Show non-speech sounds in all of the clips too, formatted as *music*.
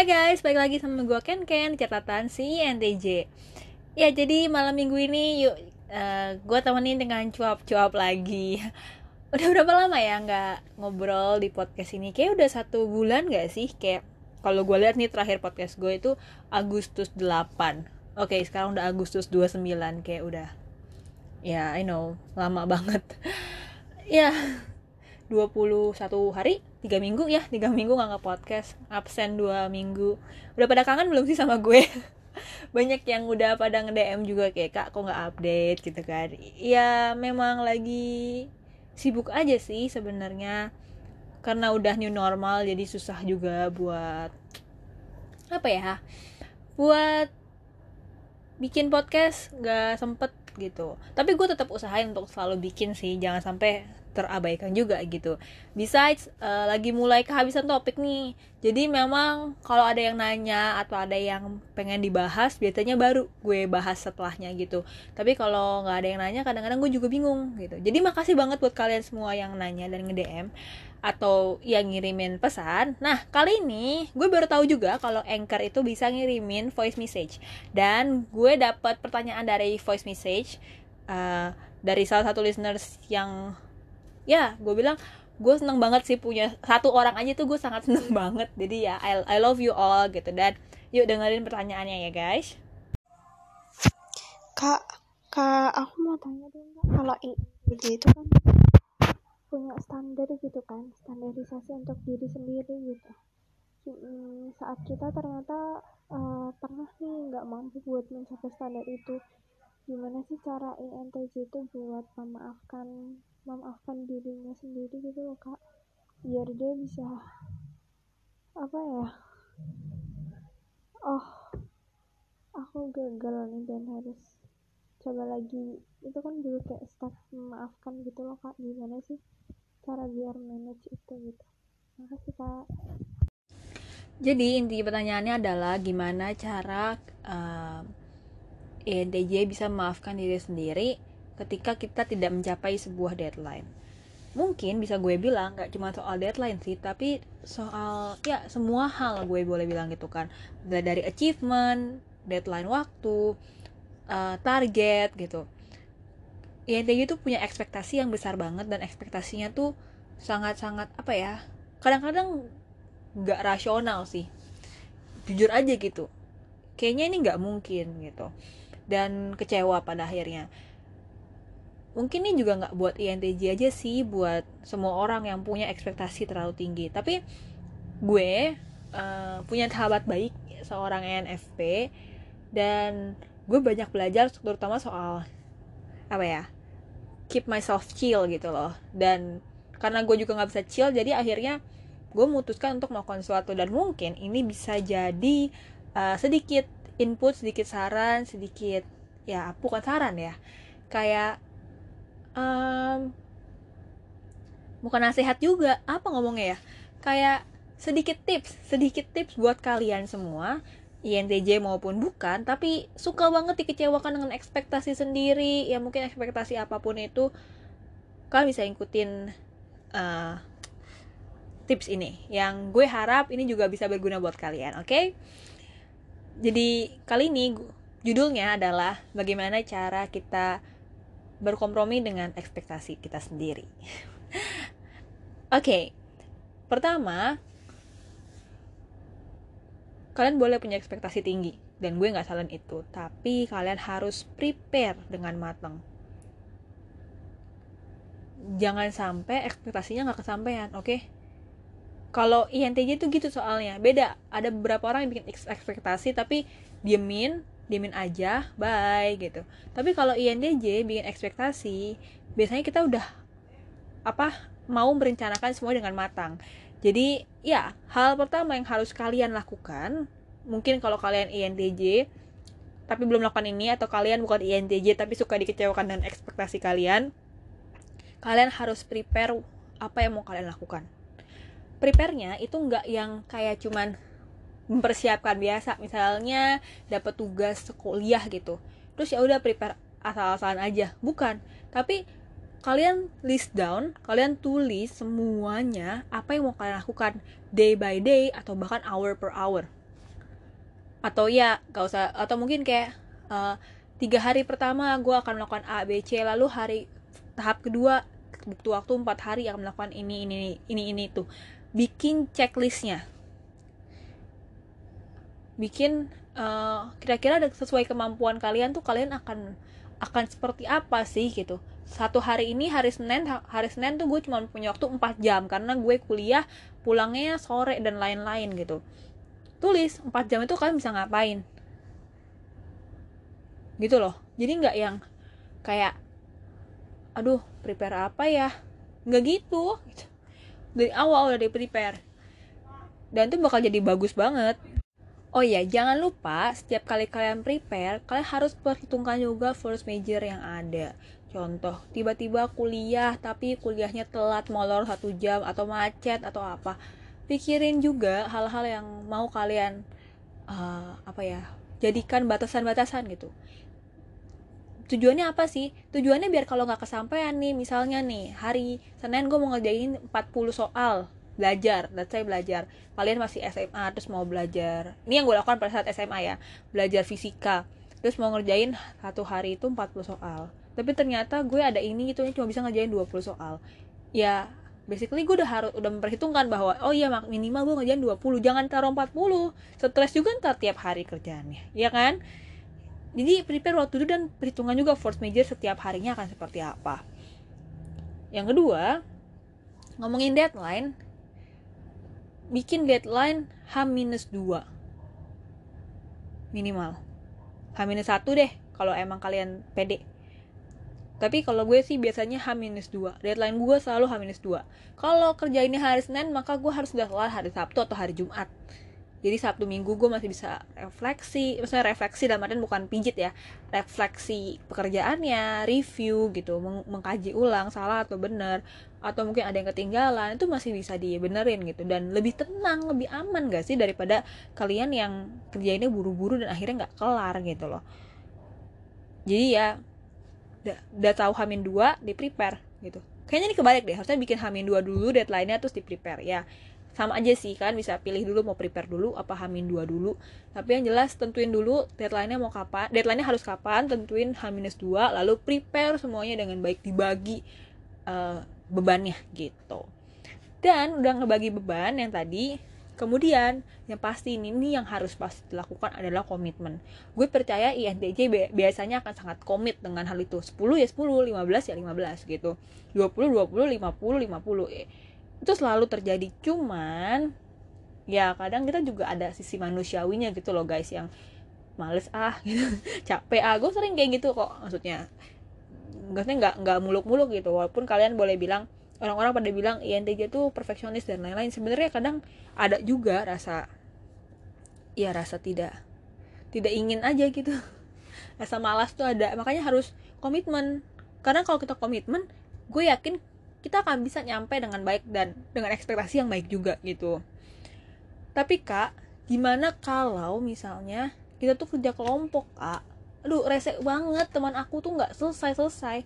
Hai guys, balik lagi sama gue Ken Ken catatan si NTJ. Ya jadi malam minggu ini yuk uh, eh, gue temenin dengan cuap-cuap lagi. *laughs* Udah berapa lama ya nggak ngobrol di podcast ini? Kayak udah satu bulan gak sih? Kayak kalau gue lihat nih terakhir podcast gue itu Agustus 8 Oke sekarang udah Agustus 29 kayak udah Ya I know lama *laughs* banget Ya 21 hari tiga minggu ya tiga minggu nggak nge podcast absen dua minggu. Udah pada kangen belum sih sama gue? *laughs* Banyak yang udah pada nge DM juga kayak kak kok nggak update? Gitu kan. Ya memang lagi sibuk aja sih sebenarnya. Karena udah new normal jadi susah juga buat apa ya buat bikin podcast. Nggak sempet gitu tapi gue tetap usahain untuk selalu bikin sih jangan sampai terabaikan juga gitu. Besides uh, lagi mulai kehabisan topik nih. Jadi memang kalau ada yang nanya atau ada yang pengen dibahas biasanya baru gue bahas setelahnya gitu. Tapi kalau nggak ada yang nanya kadang-kadang gue juga bingung gitu. Jadi makasih banget buat kalian semua yang nanya dan nge-DM atau yang ngirimin pesan. Nah, kali ini gue baru tahu juga kalau Anchor itu bisa ngirimin voice message. Dan gue dapat pertanyaan dari voice message uh, dari salah satu listeners yang ya gue bilang gue seneng banget sih punya satu orang aja tuh gue sangat seneng *laughs* banget jadi ya I, I love you all gitu dan yuk dengerin pertanyaannya ya guys kak kak aku mau tanya dong kalau INTJ itu kan punya standar gitu kan standarisasi untuk diri sendiri gitu. Hmm, saat kita ternyata uh, pernah nih nggak mampu buat mencapai standar itu gimana sih cara INTJ itu buat memaafkan memaafkan dirinya sendiri gitu loh kak? Biar dia bisa apa ya oh aku gagal nih dan harus coba lagi. Itu kan dulu kayak step memaafkan gitu loh kak. Gimana sih cara biar manage itu gitu. Makasih kak. Jadi inti pertanyaannya adalah gimana cara uh, eh, ENTJ bisa memaafkan diri sendiri ketika kita tidak mencapai sebuah deadline. Mungkin bisa gue bilang gak cuma soal deadline sih tapi soal ya semua hal gue boleh bilang gitu kan. Dari achievement deadline waktu uh, target gitu INTJ itu punya ekspektasi yang besar banget dan ekspektasinya tuh sangat-sangat apa ya kadang-kadang nggak rasional sih. Jujur aja gitu. Kayaknya ini nggak mungkin gitu. Dan kecewa pada akhirnya. Mungkin ini juga nggak buat INTJ aja sih buat semua orang yang punya ekspektasi terlalu tinggi. Tapi gue uh, punya sahabat baik seorang ENFP dan gue banyak belajar terutama soal apa ya keep myself chill gitu loh. Dan karena gue juga nggak bisa chill jadi akhirnya gue memutuskan untuk melakukan sesuatu. Dan mungkin ini bisa jadi uh, sedikit input sedikit saran sedikit ya bukan saran ya. Kayak um, bukan nasihat juga apa ngomongnya ya? Kayak sedikit tips sedikit tips buat kalian semua INTJ maupun bukan tapi suka banget dikecewakan dengan ekspektasi sendiri ya mungkin ekspektasi apa pun itu kalian bisa ikutin uh, tips ini yang gue harap ini juga bisa berguna buat kalian oke okay? jadi kali ini judulnya adalah bagaimana cara kita berkompromi dengan ekspektasi kita sendiri. *laughs* Oke, okay. pertama, kalian boleh punya ekspektasi tinggi dan gue nggak salah itu, tapi kalian harus prepare dengan matang. Jangan sampai ekspektasinya nggak kesampaian, oke? Okay? Kalau INTJ itu gitu soalnya, beda. Ada beberapa orang yang bikin ekspektasi tapi diemin diemin aja bye gitu tapi kalau INTJ bikin ekspektasi biasanya kita udah apa mau merencanakan semua dengan matang jadi ya hal pertama yang harus kalian lakukan mungkin kalau kalian INTJ tapi belum melakukan ini atau kalian bukan INTJ tapi suka dikecewakan dengan ekspektasi kalian kalian harus prepare apa yang mau kalian lakukan. Prepare-nya itu nggak yang kayak cuman mempersiapkan biasa misalnya dapat tugas kuliah gitu. Terus ya udah prepare asal-asalan aja. Bukan. Tapi kalian list down kalian tulis semuanya apa yang mau kalian lakukan day by day atau bahkan hour per hour. Atau ya gak usah atau mungkin kayak uh, tiga hari pertama gue akan melakukan A B C lalu hari tahap kedua butuh waktu empat hari akan melakukan ini ini ini ini tuh. Bikin checklistnya. Bikin uh, kira-kira sesuai kemampuan kalian tuh kalian akan akan seperti apa sih gitu. Satu hari ini hari Senin hari Senin tuh gue cuma punya waktu 4 jam karena gue kuliah pulangnya sore dan lain-lain gitu. Tulis 4 jam itu kalian bisa ngapain? Gitu loh. Jadi nggak yang kayak aduh prepare apa ya? Nggak gitu. Dari awal udah di prepare. Dan itu bakal jadi bagus banget Oh iya, jangan lupa setiap kali kalian prepare, kalian harus perhitungkan juga first major yang ada. Contoh, tiba-tiba kuliah tapi kuliahnya telat molor satu jam atau macet atau apa. Pikirin juga hal-hal yang mau kalian uh, apa ya jadikan batasan-batasan gitu. Tujuannya apa sih? Tujuannya biar kalau nggak kesampaian nih, misalnya nih hari Senin gue mau ngerjain 40 soal, belajar let's say belajar. Kalian masih SMA terus mau belajar. Ini yang gue lakukan pada saat SMA ya belajar fisika. Terus mau ngerjain satu hari itu 40 soal. Tapi ternyata gue ada ini itu cuma bisa ngerjain 20 soal. Ya basically gue udah harus udah memperhitungkan bahwa oh iya minimal gue ngerjain 20 jangan taruh 40 stres juga ntar tiap hari kerjaannya ya kan? Jadi prepare waktu itu dan perhitungan juga force major setiap harinya akan seperti apa. Yang kedua ngomongin deadline bikin deadline H-2 minimal. H-1 deh kalau emang kalian pede. Tapi kalau gue sih biasanya H-2 deadline gue selalu H-2 kalau kerja ini hari Senin maka gue harus sudah kelar hari Sabtu atau hari Jumat jadi Sabtu Minggu gue masih bisa refleksi maksudnya refleksi dalam artian bukan pijit ya refleksi pekerjaannya review gitu meng mengkaji ulang salah atau benar atau mungkin ada yang ketinggalan itu masih bisa dibenerin gitu. Dan lebih tenang lebih aman gak sih daripada kalian yang kerjainnya buru-buru dan akhirnya nggak kelar gitu loh. Jadi ya udah, tahu hamin dua di prepare gitu. Kayaknya ini kebalik deh harusnya bikin hamin dua dulu deadline-nya terus di prepare ya sama aja sih kan bisa pilih dulu mau prepare dulu apa hamin dua dulu. Tapi yang jelas tentuin dulu deadline-nya mau kapan deadline-nya harus kapan tentuin haminus dua lalu prepare semuanya dengan baik dibagi uh, bebannya gitu. Dan udah ngebagi beban yang tadi kemudian yang pasti ini, ini yang harus pasti dilakukan adalah komitmen. Gue percaya INTJ biasanya akan sangat komit dengan hal itu. 10 ya 10 15 ya 15 gitu. 20 20 50 50 itu selalu terjadi. Cuman ya kadang kita juga ada sisi manusiawinya gitu loh guys yang males ah *laughs* gitu. Capek ah gue sering kayak gitu kok maksudnya. Maksudnya nggak nggak muluk-muluk gitu. Walaupun kalian boleh bilang orang-orang pada bilang INTJ tuh perfeksionis dan lain-lain. Sebenarnya kadang ada juga rasa ya rasa tidak tidak ingin aja gitu. *laughs* Rasa malas tuh ada. Makanya harus komitmen. Karena kalau kita komitmen gue yakin kita akan bisa nyampe dengan baik dan dengan ekspektasi yang baik juga gitu. Tapi kak gimana kalau misalnya kita tuh kerja kelompok kak? Aduh resek banget teman aku tuh nggak selesai selesai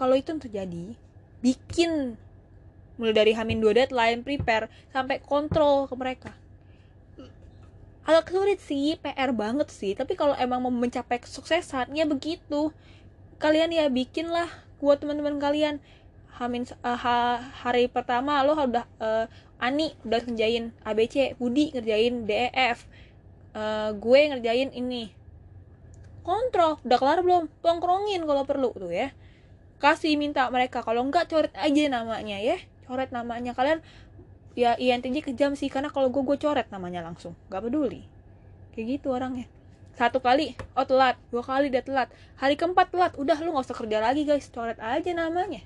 kalau itu terjadi bikin mulai dari hamin dua deadline prepare sampai kontrol ke mereka. Agak sulit sih PR banget sih. Tapi kalau emang mau mencapai kesuksesan ya begitu. Kalian ya bikinlah buat teman-teman kalian Hamin uh, ha, hari pertama lo udah uh, Ani udah ngerjain ABC, Budi ngerjain DEF, uh, gue ngerjain ini. Kontrol, udah kelar belum? Tongkrongin kalau perlu tuh ya. Kasih minta mereka, kalau enggak coret aja namanya ya. Coret namanya kalian ya INTJ kejam sih karena kalau gue gue coret namanya langsung, gak peduli. Kayak gitu orangnya satu kali oh telat. Dua kali dia telat. Hari keempat telat. Udah lu nggak usah kerja lagi guys. Coret aja namanya.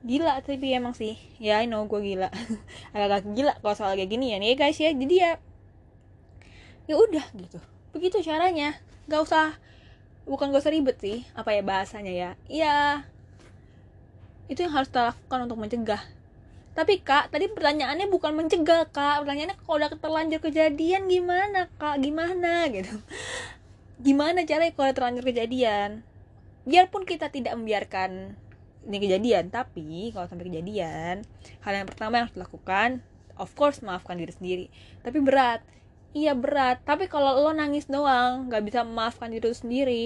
Gila tapi emang sih. Ya I know gue gila. *laughs* Agak-agak gila kalau soal kayak gini ya. Nih guys ya. Jadi ya ya udah gitu. Begitu caranya. Nggak usah bukan gak usah ribet sih apa ya bahasanya ya. Ya itu yang harus kita lakukan untuk mencegah tapi kak tadi pertanyaannya bukan mencegah kak. Pertanyaannya kalau udah terlanjur kejadian gimana kak? Gimana gitu. Gimana caranya kalau terlanjur kejadian? Biarpun kita tidak membiarkan ini kejadian tapi kalau sampai kejadian hal yang pertama yang harus dilakukan of course maafkan diri sendiri. Tapi berat. Iya berat. Tapi kalau lo nangis doang nggak bisa memaafkan diri sendiri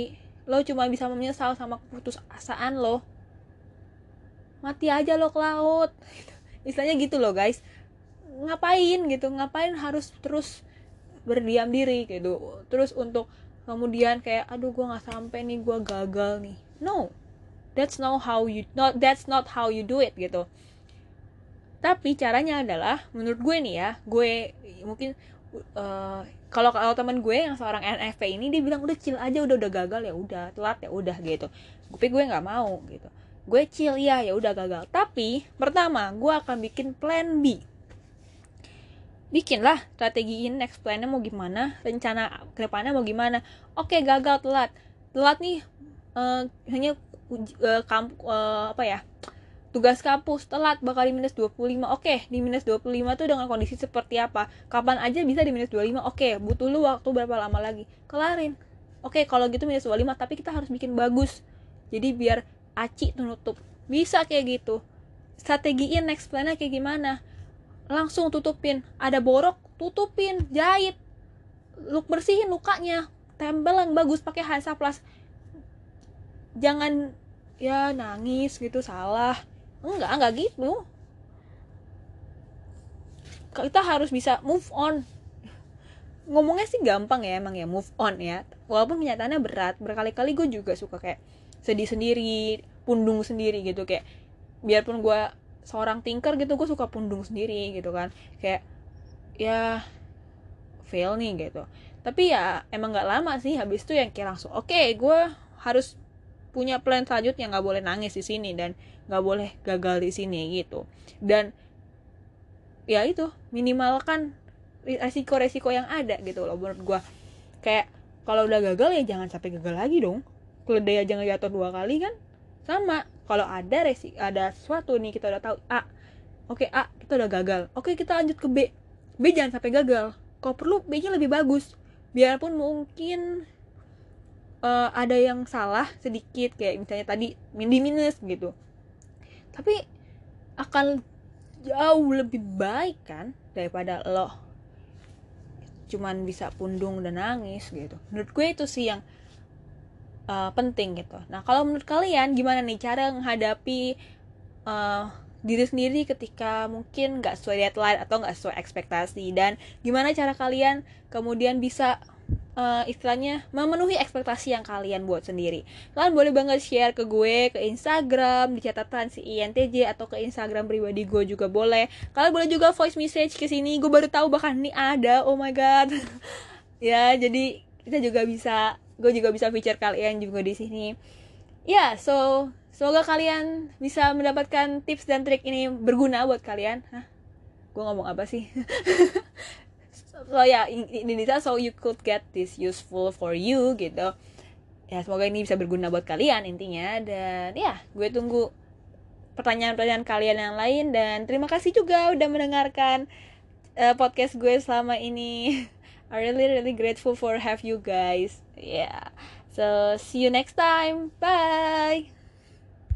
lo cuma bisa menyesal sama keputusasaan lo. Mati aja lo ke laut istilahnya gitu loh guys. Ngapain gitu? Ngapain harus terus berdiam diri gitu? Terus untuk kemudian kayak aduh gue nggak sampai nih gue gagal nih. No. That's not how you not that's not how you do it gitu. Tapi caranya adalah menurut gue nih ya gue mungkin uh, kalau kalau teman gue yang seorang NFP ini dia bilang udah chill aja udah udah gagal ya udah telat ya udah gitu. Tapi gue nggak mau gitu gue chill ya ya udah gagal. Tapi pertama gue akan bikin plan B. Bikinlah strategi ini next plannya mau gimana rencana ke depannya mau gimana. Oke gagal telat. Telat nih uh, hanya uh, kamp, uh, apa ya tugas kampus. Telat bakal di minus 25 oke di minus 25 tuh dengan kondisi seperti apa? Kapan aja bisa di minus 25 oke butuh lu waktu berapa lama lagi? Kelarin. Oke kalau gitu minus 25 tapi kita harus bikin bagus. Jadi biar aci tuh nutup bisa kayak gitu. Strategiin next plannya kayak gimana? Langsung tutupin. Ada borok tutupin. Jahit. Lu bersihin lukanya. Tempel yang bagus pakai Hansaplast jangan ya nangis gitu salah. Enggak enggak gitu. Kita harus bisa move on. Ngomongnya sih gampang ya emang ya move on ya. Walaupun kenyataannya berat. Berkali-kali gue juga suka kayak sedih sendiri pundung sendiri gitu. Kayak biarpun gue seorang tinker gitu gue suka pundung sendiri gitu kan. Kayak ya fail nih gitu. Tapi ya emang nggak lama sih habis itu yang kayak langsung oke okay, gue harus punya plan selanjutnya nggak boleh nangis di sini dan nggak boleh gagal di sini gitu. Dan ya itu minimalkan resiko-resiko yang ada gitu loh menurut gue kayak kalau udah gagal ya jangan sampai gagal lagi dong keledai aja jatuh dua kali kan? Sama. Kalau ada resi ada sesuatu nih kita udah tahu A. Oke A kita udah gagal. Oke kita lanjut ke B. B jangan sampai gagal. Kalau perlu B nya lebih bagus. Biarpun mungkin uh, ada yang salah sedikit kayak misalnya tadi min minus gitu. Tapi akan jauh lebih baik kan daripada lo cuman bisa pundung dan nangis gitu. Menurut gue itu sih yang uh, penting gitu. Nah kalau menurut kalian gimana nih cara menghadapi uh, diri sendiri ketika mungkin nggak sesuai deadline atau nggak sesuai ekspektasi dan gimana cara kalian kemudian bisa uh, istilahnya memenuhi ekspektasi yang kalian buat sendiri. Kalian boleh banget share ke gue ke Instagram di catatan si INTJ atau ke Instagram pribadi gue juga boleh. Kalian boleh juga voice message ke sini. Gue baru tahu bahkan ini ada. Oh my god. *laughs* ya, jadi kita juga bisa gue juga bisa feature kalian juga di sini. Ya yeah, so semoga kalian bisa mendapatkan tips dan trik ini berguna buat kalian. Hah? gue ngomong apa sih? *laughs* So ya yeah, Indonesia so you could get this useful for you gitu. Ya semoga ini bisa berguna buat kalian intinya. Dan ya gue tunggu pertanyaan-pertanyaan kalian yang lain. Dan terima kasih juga udah mendengarkan uh, podcast gue selama ini *laughs* I really really grateful for have you guys. Yeah. So see you next time. Bye